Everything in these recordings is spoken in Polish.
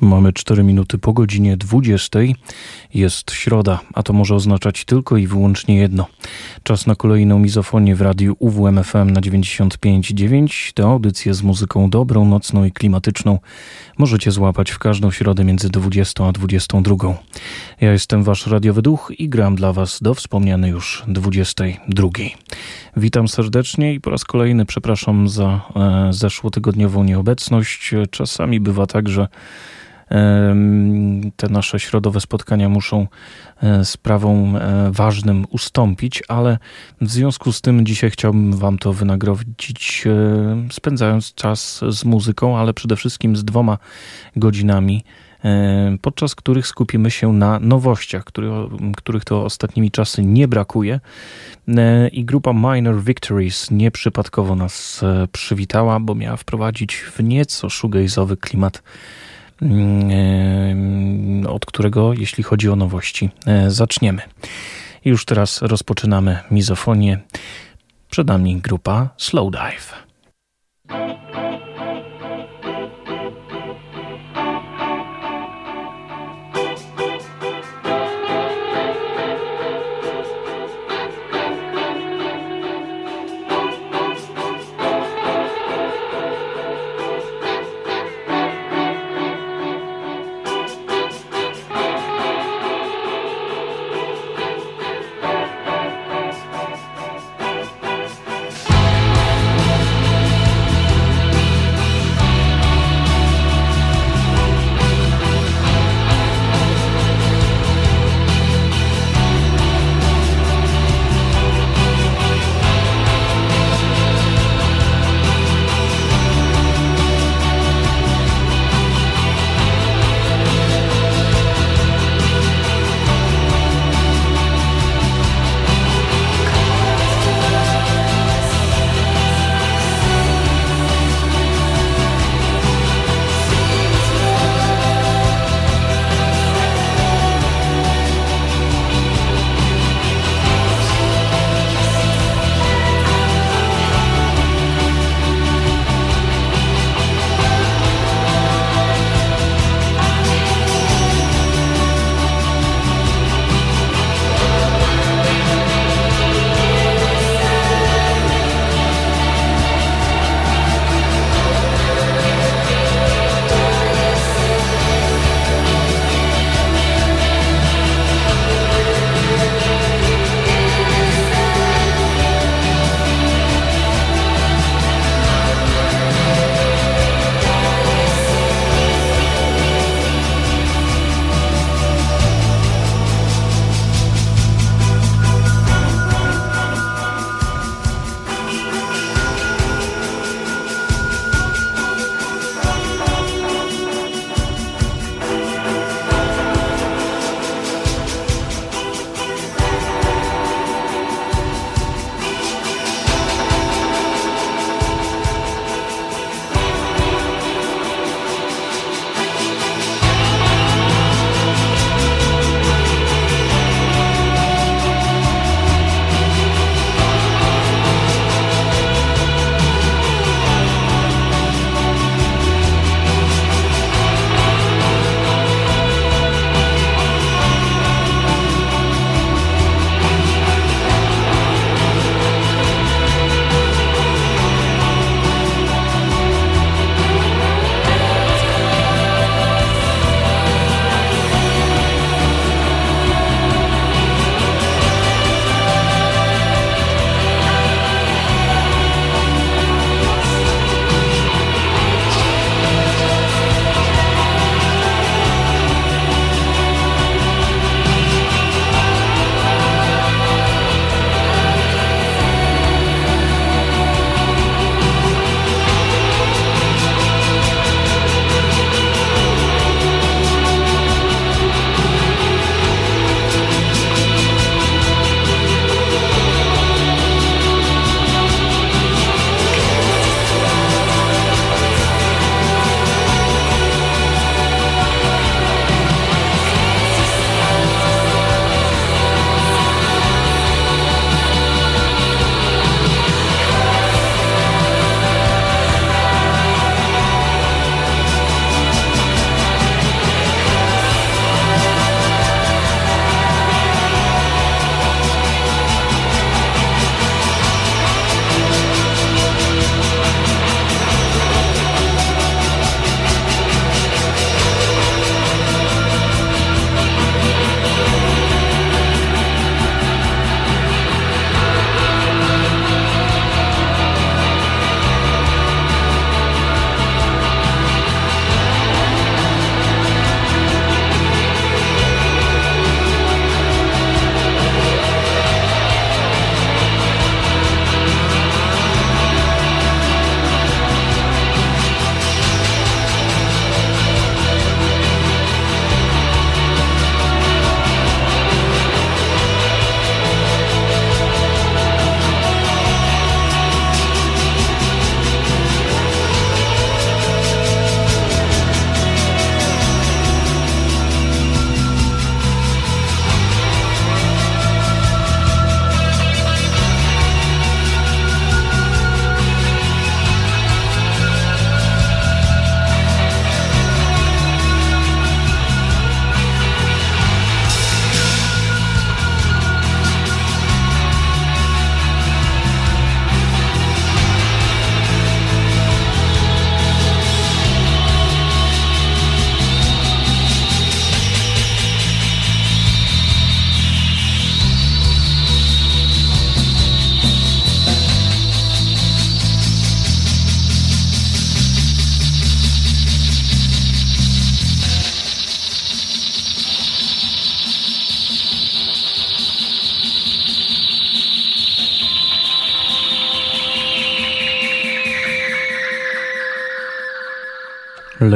Mamy 4 minuty po godzinie 20. Jest środa, a to może oznaczać tylko i wyłącznie jedno. Czas na kolejną mizofonię w radiu UWMFM na 95.9. Tę audycję z muzyką dobrą, nocną i klimatyczną możecie złapać w każdą środę między 20 a 22. Ja jestem wasz radiowy duch i gram dla was do wspomnianej już 22. Witam serdecznie i po raz kolejny przepraszam za e, zeszłotygodniową nieobecność. Czasami bywa tak, że te nasze środowe spotkania muszą e, sprawą e, ważnym ustąpić, ale w związku z tym dzisiaj chciałbym Wam to wynagrodzić, e, spędzając czas z muzyką, ale przede wszystkim z dwoma godzinami podczas których skupimy się na nowościach, których to ostatnimi czasy nie brakuje. I grupa Minor Victories nieprzypadkowo nas przywitała, bo miała wprowadzić w nieco shoegaze'owy klimat od którego, jeśli chodzi o nowości, e, zaczniemy. Już teraz rozpoczynamy mizofonię. Przed nami grupa Slowdive.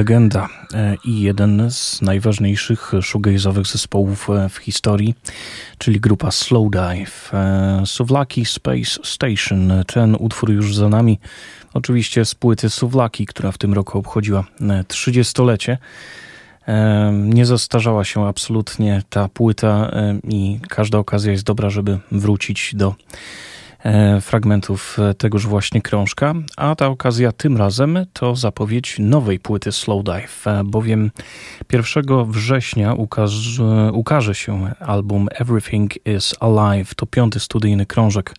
Legenda e, i jeden z najważniejszych shoegaze'owych zespołów e, w historii, czyli grupa Slowdive. E, Suwlaki Space Station. Ten utwór już za nami. Oczywiście z płyty Suwlaki, która w tym roku obchodziła 30-lecie. Nie zastarzała się absolutnie ta płyta i każda okazja jest dobra, żeby wrócić do fragmentów e, tegoż właśnie krążka, a ta okazja tym razem to zapowiedź nowej płyty Slowdive, e, bowiem 1 września ukaże, ukaże się album Everything is Alive. To piąty studyjny krążek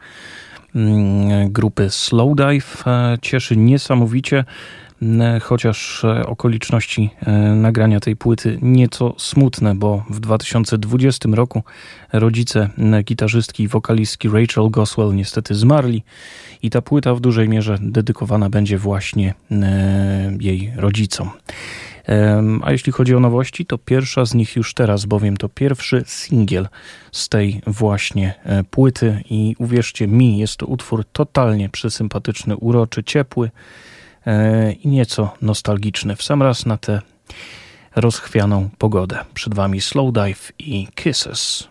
mm, grupy Slowdive. Cieszy niesamowicie chociaż e, okoliczności e, nagrania tej płyty nieco smutne, bo w 2020 roku rodzice gitarzystki i wokalistki Rachel Goswell niestety zmarli i ta płyta w dużej mierze dedykowana będzie właśnie e, jej rodzicom. A jeśli chodzi o nowości, to pierwsza z nich już teraz, bowiem to pierwszy singiel z tej właśnie płyty i uwierzcie mi, jest to utwór totalnie przysympatyczny, uroczy, ciepły, E, i nieco nostalgiczny w sam raz na tę rozchwianą pogodę. Przed Wami Slowdive i Kisses.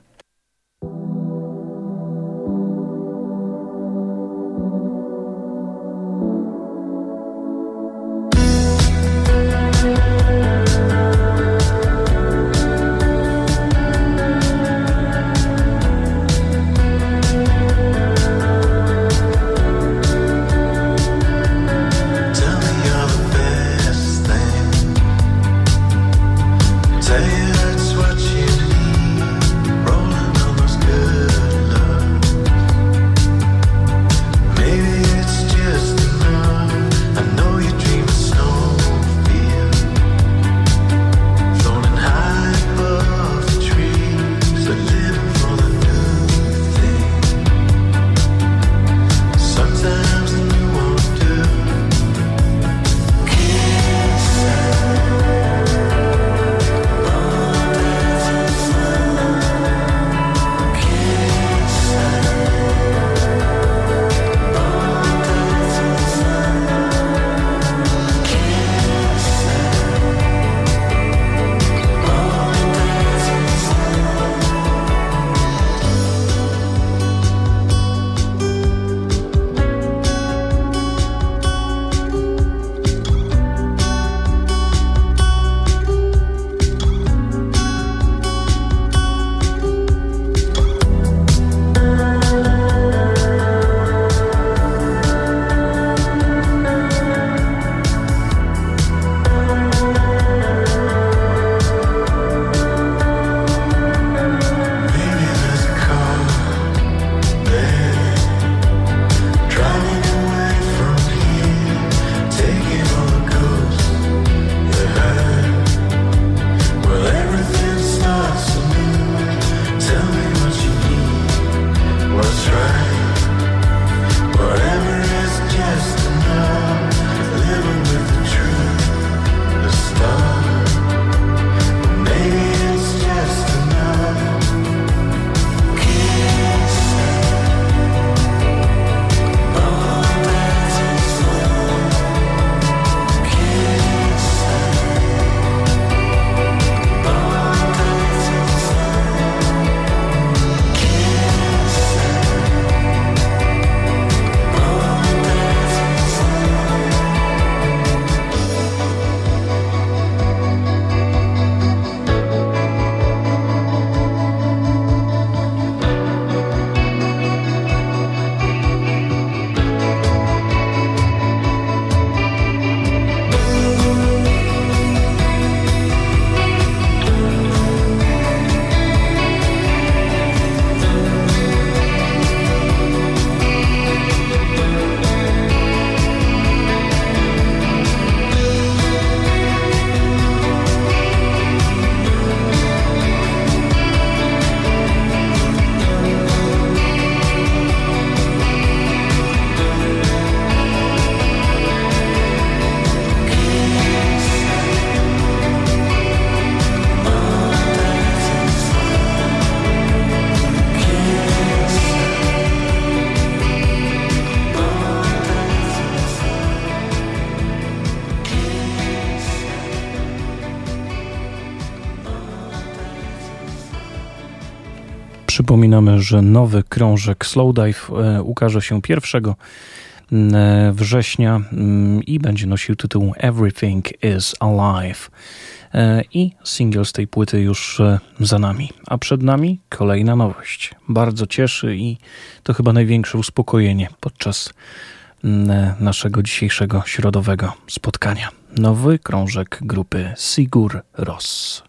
Przypominamy, że nowy krążek Slowdive e, ukaże się 1 e, września mm, i będzie nosił tytuł Everything is Alive. E, I single z tej płyty już za nami. A przed nami kolejna nowość. Bardzo cieszy i to chyba największe uspokojenie podczas mm, naszego dzisiejszego środowego spotkania. Nowy krążek grupy Sigur Ros.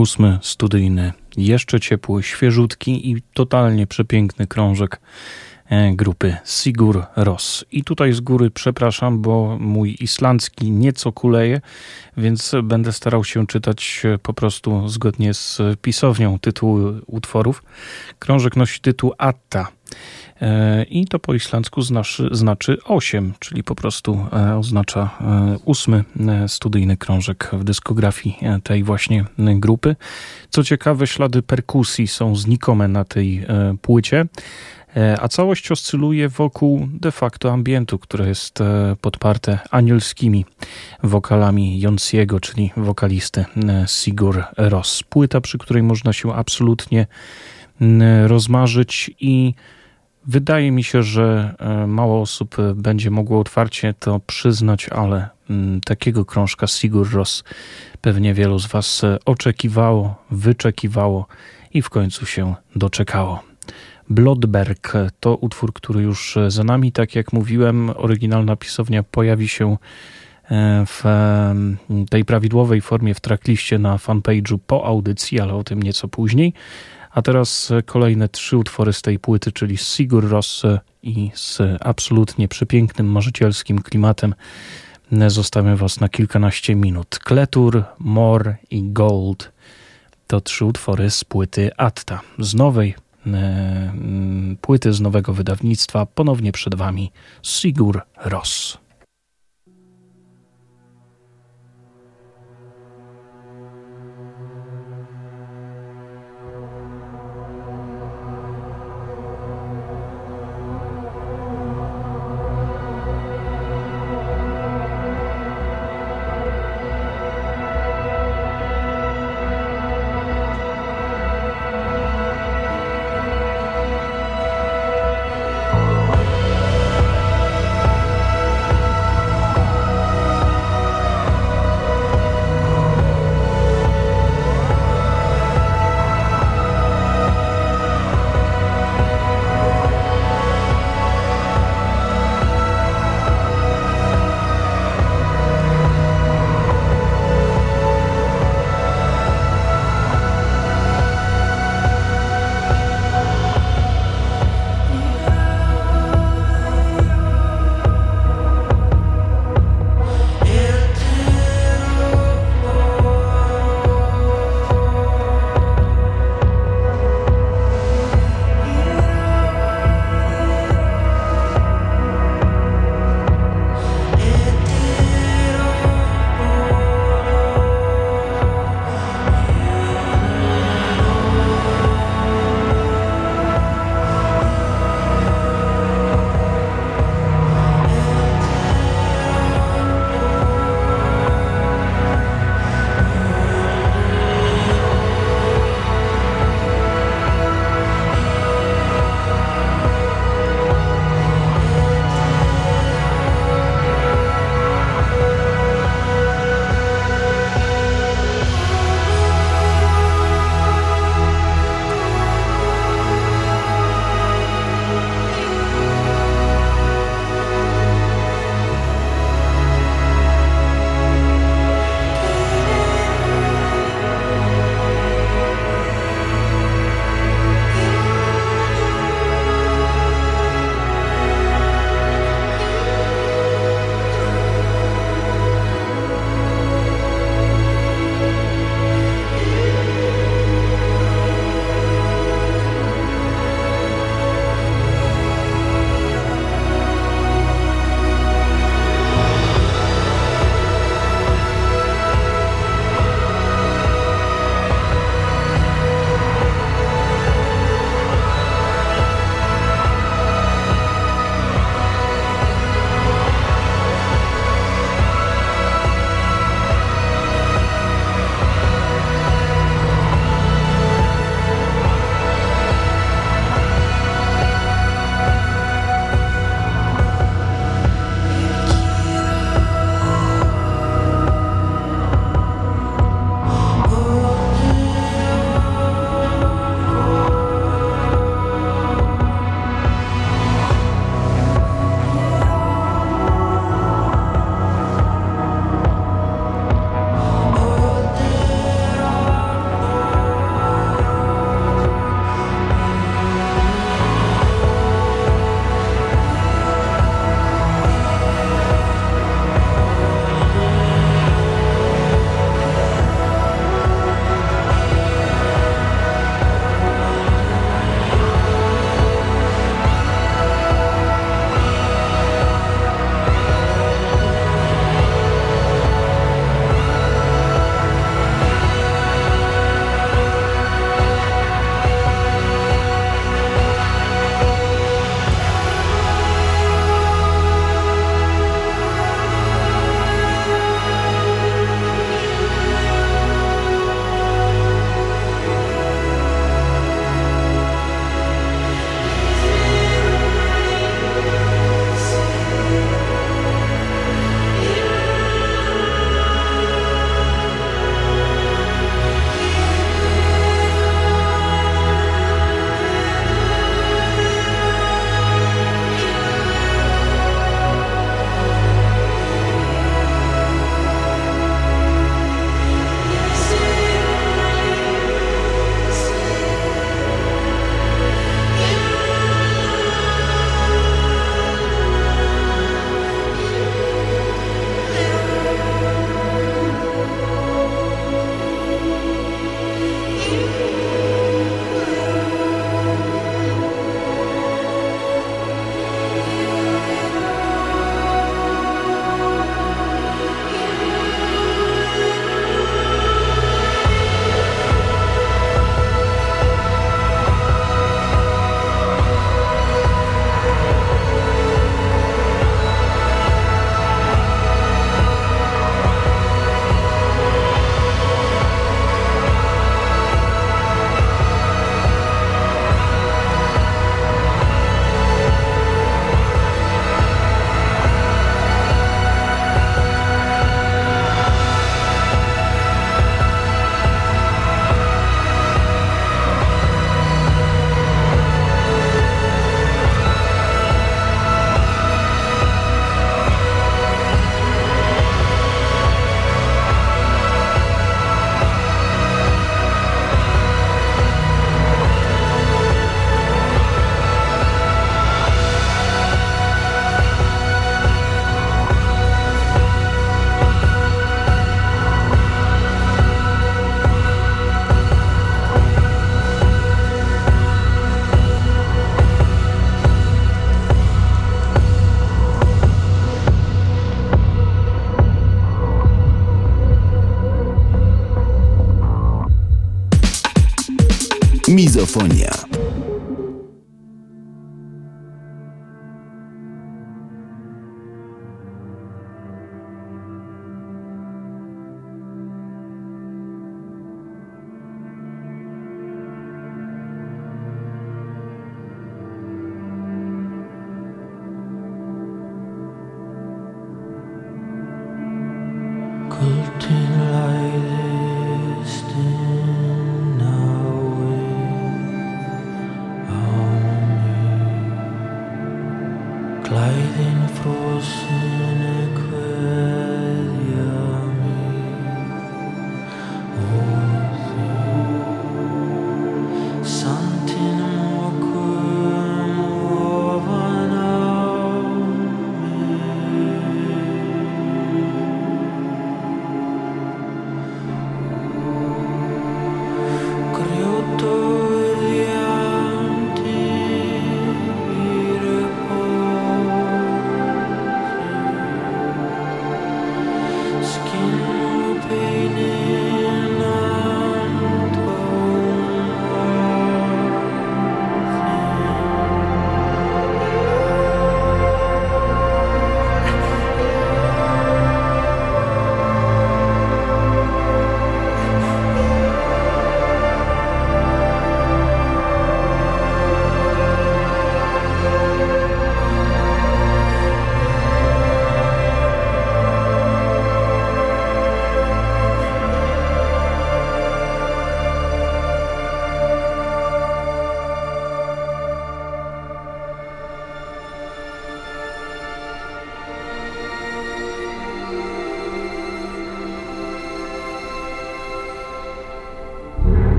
Ósmy studyjny, jeszcze ciepły, świeżutki i totalnie przepiękny krążek e, grupy Sigur Ros. I tutaj z góry przepraszam, bo mój islandzki nieco kuleje, więc będę starał się czytać e, po prostu zgodnie z pisownią tytułu utworów. Krążek nosi tytuł Atta. E, I to po islandzku znaczy, znaczy 8, czyli po prostu e, oznacza e, ósmy studyjny krążek w dyskografii tej właśnie grupy. Co ciekawe, ślady perkusji są znikome na tej płycie, a całość oscyluje wokół de facto ambientu, które jest podparte anielskimi wokalami Jonsiego, czyli wokalisty Sigur Ros. Płyta, przy której można się absolutnie rozmarzyć i Wydaje mi się, że e, mało osób e, będzie mogło otwarcie to przyznać, ale mm, takiego krążka Sigur Ros pewnie wielu z Was e, oczekiwało, wyczekiwało i w końcu się doczekało. Blodberg to utwór, który już za nami. Tak jak mówiłem, oryginalna pisownia pojawi się w tej prawidłowej formie w trackliście na fanpage'u po audycji, ale o tym nieco później. A teraz kolejne trzy utwory z tej płyty, czyli Sigur Ros i z absolutnie przepięknym, marzycielskim klimatem zostawiam Was na kilkanaście minut. Kletur, Mor i Gold to trzy utwory z płyty Atta. Z nowej e, płyty, z nowego wydawnictwa ponownie przed Wami Sigur Ros.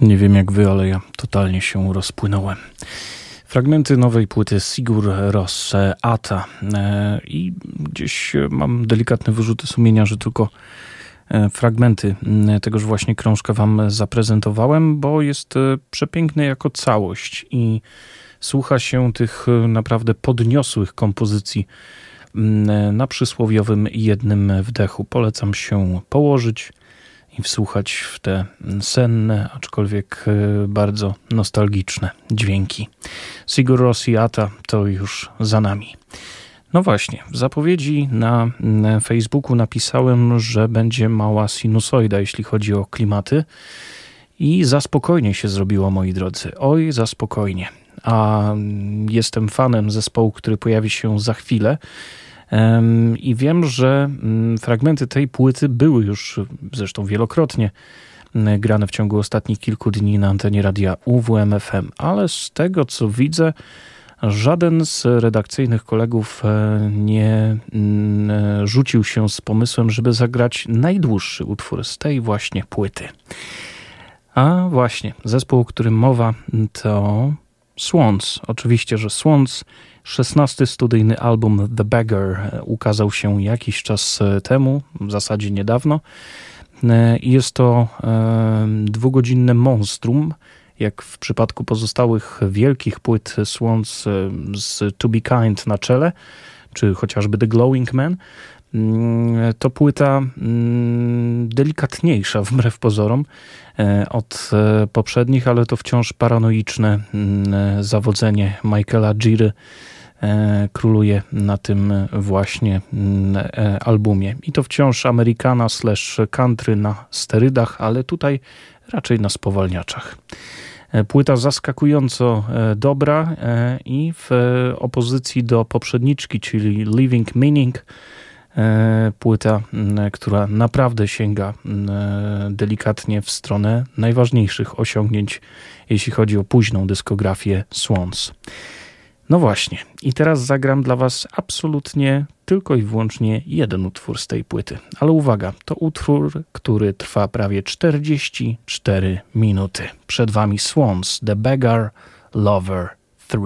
Nie wiem jak wy, ale ja totalnie się rozpłynąłem. Fragmenty nowej płyty Sigur Ros Ata e, i gdzieś mam delikatne wyrzuty sumienia, że tylko e, fragmenty tegoż właśnie krążka wam zaprezentowałem, bo jest e, przepiękny jako całość i słucha się tych naprawdę podniosłych kompozycji na przysłowiowym jednym wdechu. Polecam się położyć, i wsłuchać w te senne, aczkolwiek e, bardzo nostalgiczne dźwięki. Sigur Rossiata to już za nami. No właśnie, w zapowiedzi na Facebooku napisałem, że będzie mała sinusoida, jeśli chodzi o klimaty. I za spokojnie się zrobiło, moi drodzy. Oj, za spokojnie. A jestem fanem zespołu, który pojawi się za chwilę. I wiem, że mm, fragmenty tej płyty były już zresztą wielokrotnie mm, grane w ciągu ostatnich kilku dni na antenie radia UWMFM, ale z tego co widzę, żaden z redakcyjnych kolegów e, nie mm, rzucił się z pomysłem, żeby zagrać najdłuższy utwór z tej właśnie płyty. A właśnie, zespół, o którym mowa, to Swans. Oczywiście, że Swans 16 studyjny album The Beggar ukazał się jakiś czas e, temu, w zasadzie niedawno. E, jest to e, dwugodzinne monstrum, jak w przypadku pozostałych wielkich płyt Swans z To Be Kind na czele, czy chociażby The Glowing Man. Mm, to płyta mm, delikatniejsza wbrew pozorom od poprzednich, ale to wciąż paranoiczne mm, zawodzenie Michaela Giry E, króluje na tym właśnie e, albumie. I to wciąż Amerykana slash country na sterydach, ale tutaj raczej na spowalniaczach. E, płyta zaskakująco dobra i w opozycji do poprzedniczki, czyli Living Meaning, płyta, która naprawdę sięga delikatnie w stronę najważniejszych osiągnięć, jeśli chodzi o późną dyskografię Swans. No właśnie, i teraz zagram dla Was absolutnie tylko i wyłącznie jeden utwór z tej płyty. Ale uwaga, to utwór, który trwa prawie 44 minuty. Przed Wami Swans, The Beggar Lover 3.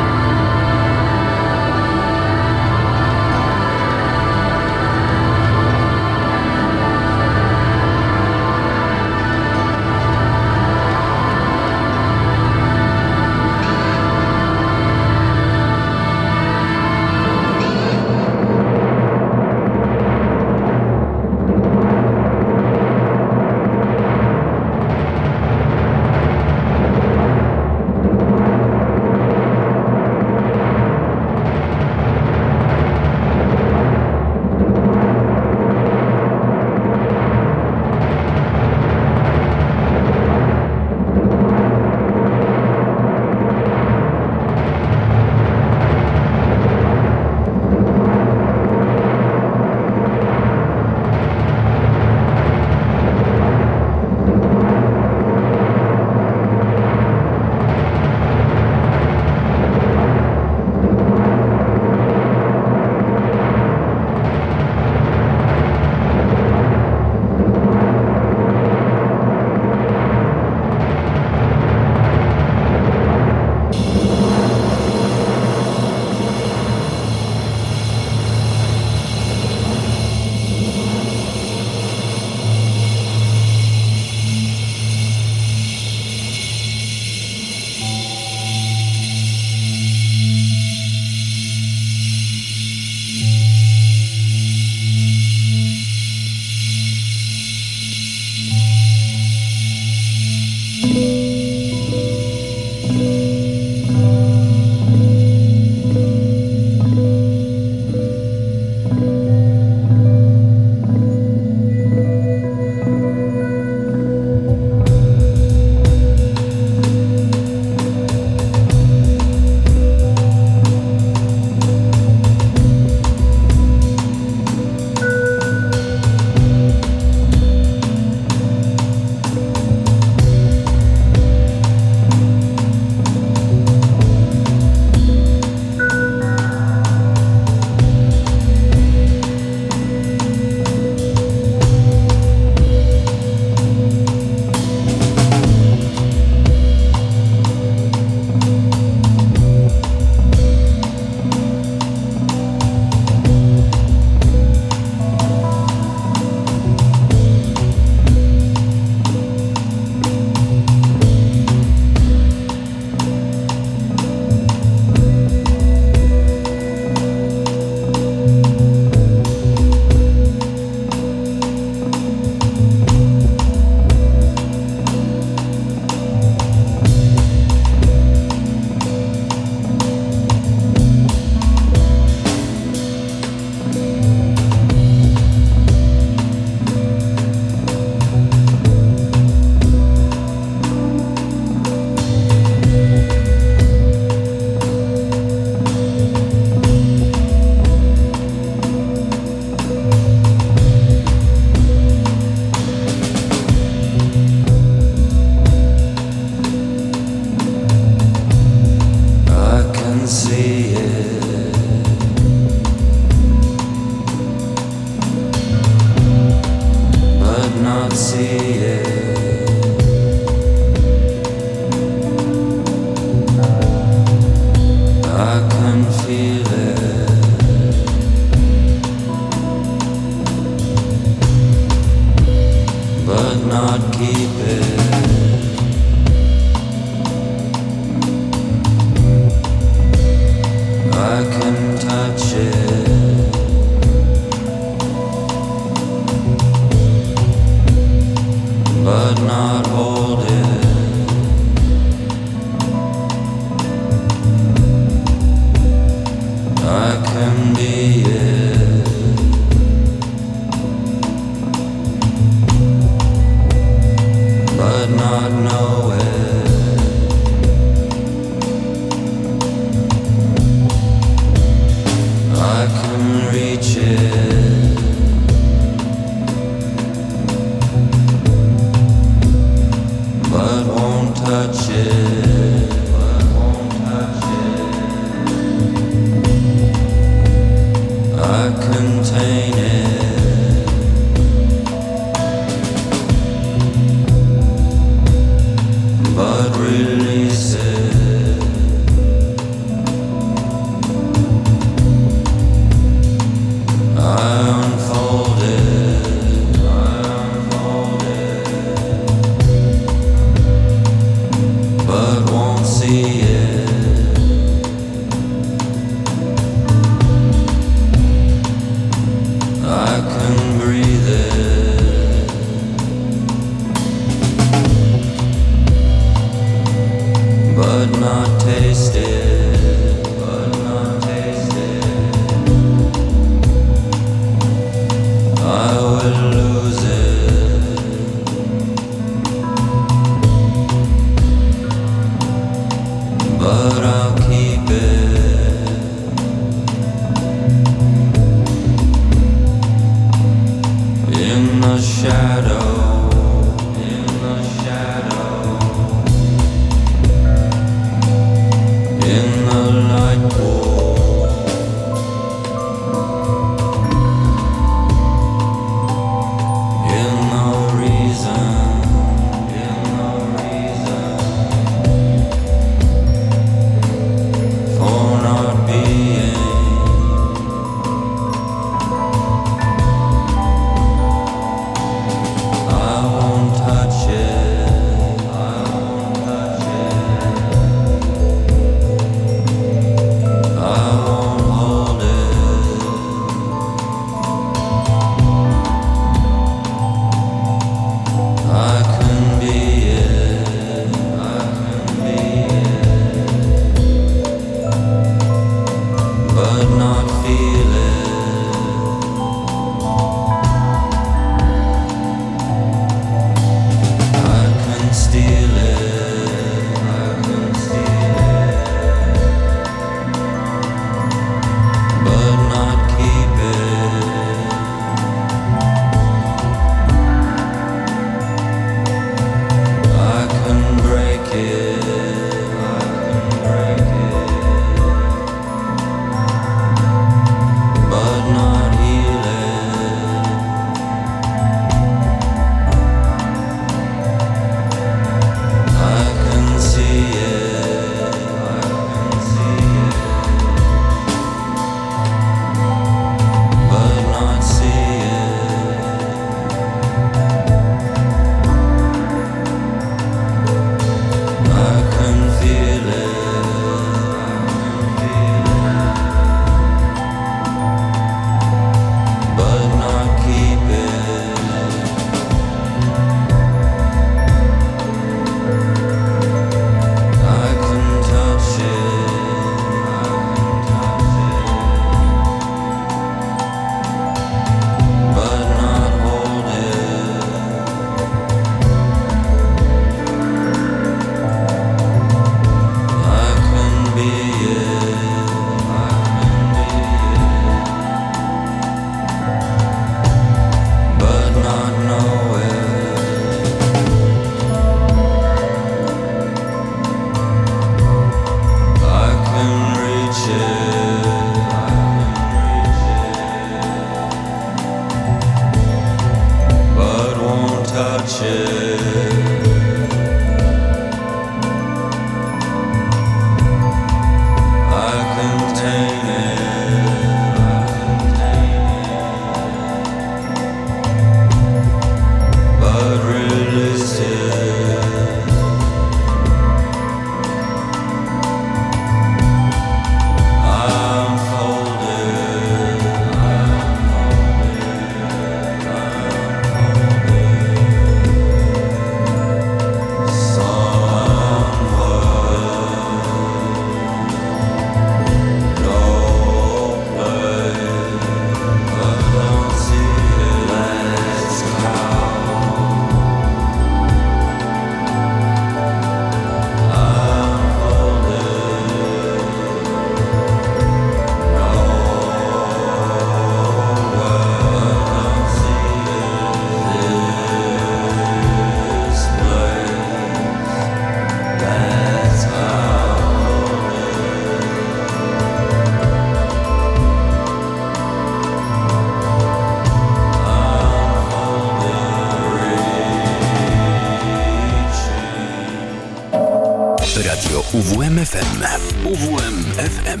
UWMFM. UWMFM.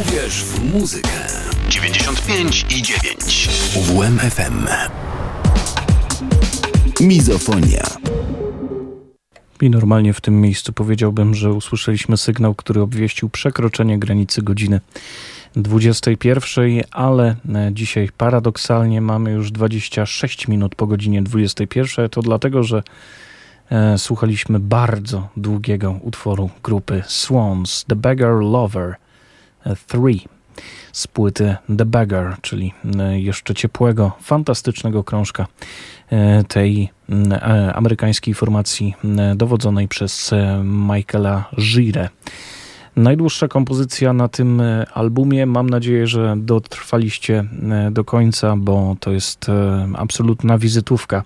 Uwierz w muzykę. 95 i 9. UWMFM. Mizofonia. I normalnie w tym miejscu powiedziałbym, że usłyszeliśmy sygnał, który obwieścił przekroczenie granicy godziny 21, ale e, dzisiaj paradoksalnie mamy już 26 minut po godzinie 21. To dlatego, że słuchaliśmy bardzo długiego utworu grupy Swans, The Beggar Lover 3 e, z płyty The Beggar, czyli e, jeszcze ciepłego, fantastycznego krążka e, tej amerykańskiej formacji dowodzonej przez Michaela Gire. Najdłuższa kompozycja na tym albumie. Mam nadzieję, że dotrwaliście do końca, bo to jest absolutna wizytówka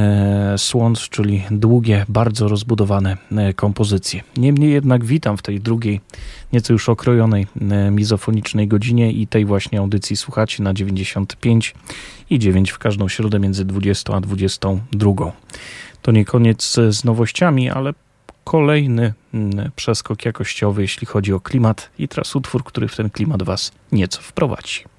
E, Swans, czyli długie, bardzo rozbudowane e, kompozycje. Niemniej jednak witam w tej drugiej, nieco już okrojonej e, mizofonicznej godzinie i tej właśnie audycji słuchacie na 95 i 9 w każdą środę między 20 a 22. To nie koniec z nowościami, ale kolejny przeskok jakościowy, jeśli chodzi o klimat i teraz utwór, który w ten klimat Was nieco wprowadzi.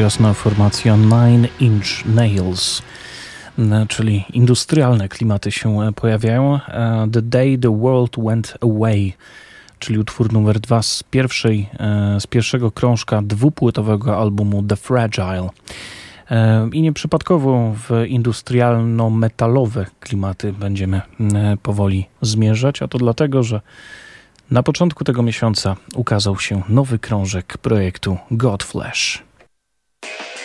Jasna formacja Nine Inch Nails, e, czyli industrialne klimaty się e, pojawiają. E, the Day the World Went Away, czyli utwór numer dwa z, pierwszej, z pierwszego krążka dwupłytowego albumu The Fragile. I nieprzypadkowo w industrialno-metalowe klimaty będziemy powoli zmierzać, a to dlatego, że na początku tego miesiąca ukazał się nowy krążek projektu Godflesh. Yeah.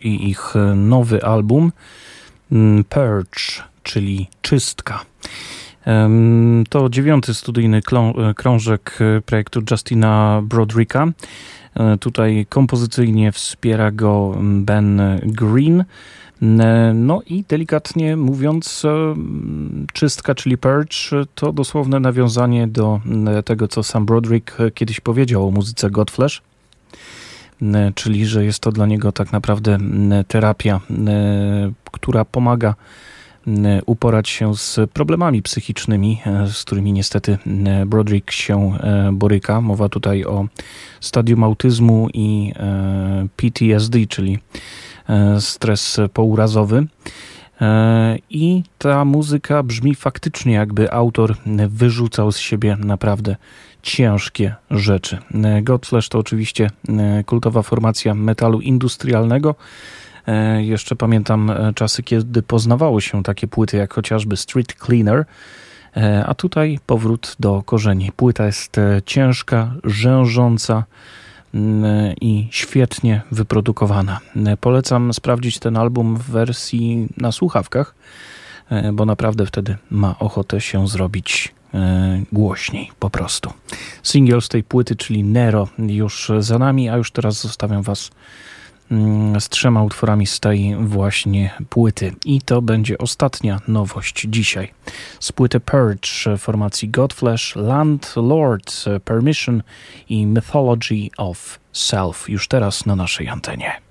I ich nowy album mm, Purge, czyli Czystka. To dziewiąty studyjny krążek projektu Justina Brodricka. E, tutaj kompozycyjnie wspiera go Ben Green. E, no i delikatnie mówiąc, e, czystka, czyli purge, to dosłowne nawiązanie do tego, co sam Broderick kiedyś powiedział o muzyce Godflesh, czyli że jest to dla niego tak naprawdę terapia, która pomaga uporać się z problemami psychicznymi, z którymi niestety Broderick się boryka. Mowa tutaj o stadium autyzmu i PTSD, czyli E, stres pourazowy. E, I ta muzyka brzmi faktycznie, jakby autor wyrzucał z siebie naprawdę ciężkie rzeczy. E, Godflesh to oczywiście kultowa formacja metalu industrialnego. Jeszcze pamiętam czasy, kiedy poznawało się takie płyty jak chociażby Street Cleaner. A tutaj powrót do korzeni. Płyta jest ciężka, rzężąca Mm, i świetnie wyprodukowana. Polecam sprawdzić ten album w wersji na słuchawkach, e, bo naprawdę wtedy ma ochotę się zrobić e, głośniej po prostu. Single z tej płyty, czyli Nero, już za nami, a już teraz zostawiam Was Mm, z trzema utworami z tej właśnie płyty. I to będzie ostatnia nowość dzisiaj. Z płyty Purge formacji Godflesh, Landlord Permission i Mythology of Self. Już teraz na naszej antenie.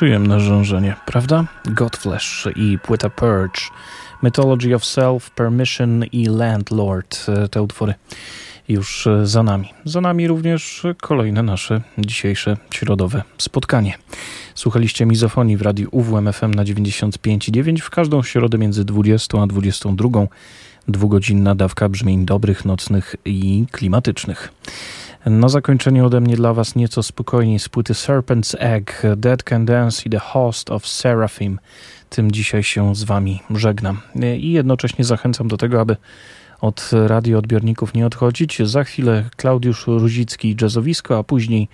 Przyjemne żążenie, prawda? Godflesh i płyta Purge, Mythology of Self, Permission i Landlord, e, te utwory już za nami. Za nami również kolejne nasze dzisiejsze środowe spotkanie. Słuchaliście mizofonii w radiu UWMFM na 95,9 w każdą środę między 20 a 22. Dwugodzinna dawka brzmień dobrych, nocnych i klimatycznych. Na zakończenie ode mnie dla Was nieco spokojniej z płyty Serpent's Egg, Dead Can Dance i The Host of Seraphim. Tym dzisiaj się z Wami żegnam. I jednocześnie zachęcam do tego, aby od radioodbiorników nie odchodzić. Za chwilę Klaudiusz Ruzicki jazzowisko, a później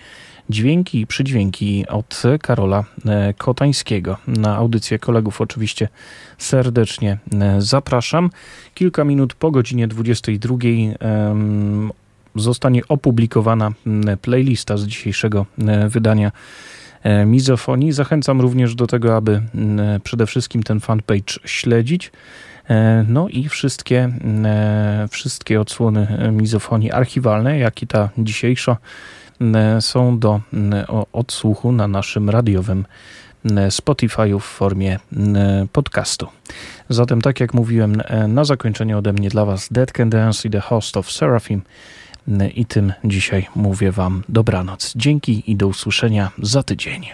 dźwięki i przydźwięki od Karola e, Kotańskiego. Na audycję kolegów oczywiście serdecznie e, zapraszam. Kilka minut po godzinie 22 zostanie opublikowana playlista z dzisiejszego e, wydania Mizofonii. Zachęcam również do tego, aby przede wszystkim ten fanpage śledzić. No i wszystkie, wszystkie odsłony mizofonii archiwalne, jak i ta dzisiejsza, są do odsłuchu na naszym radiowym Spotify w formie podcastu. Zatem, tak jak mówiłem, na zakończenie ode mnie dla Was Dead Can Dance i The Host of Seraphim. I tym dzisiaj mówię Wam dobranoc. Dzięki i do usłyszenia za tydzień.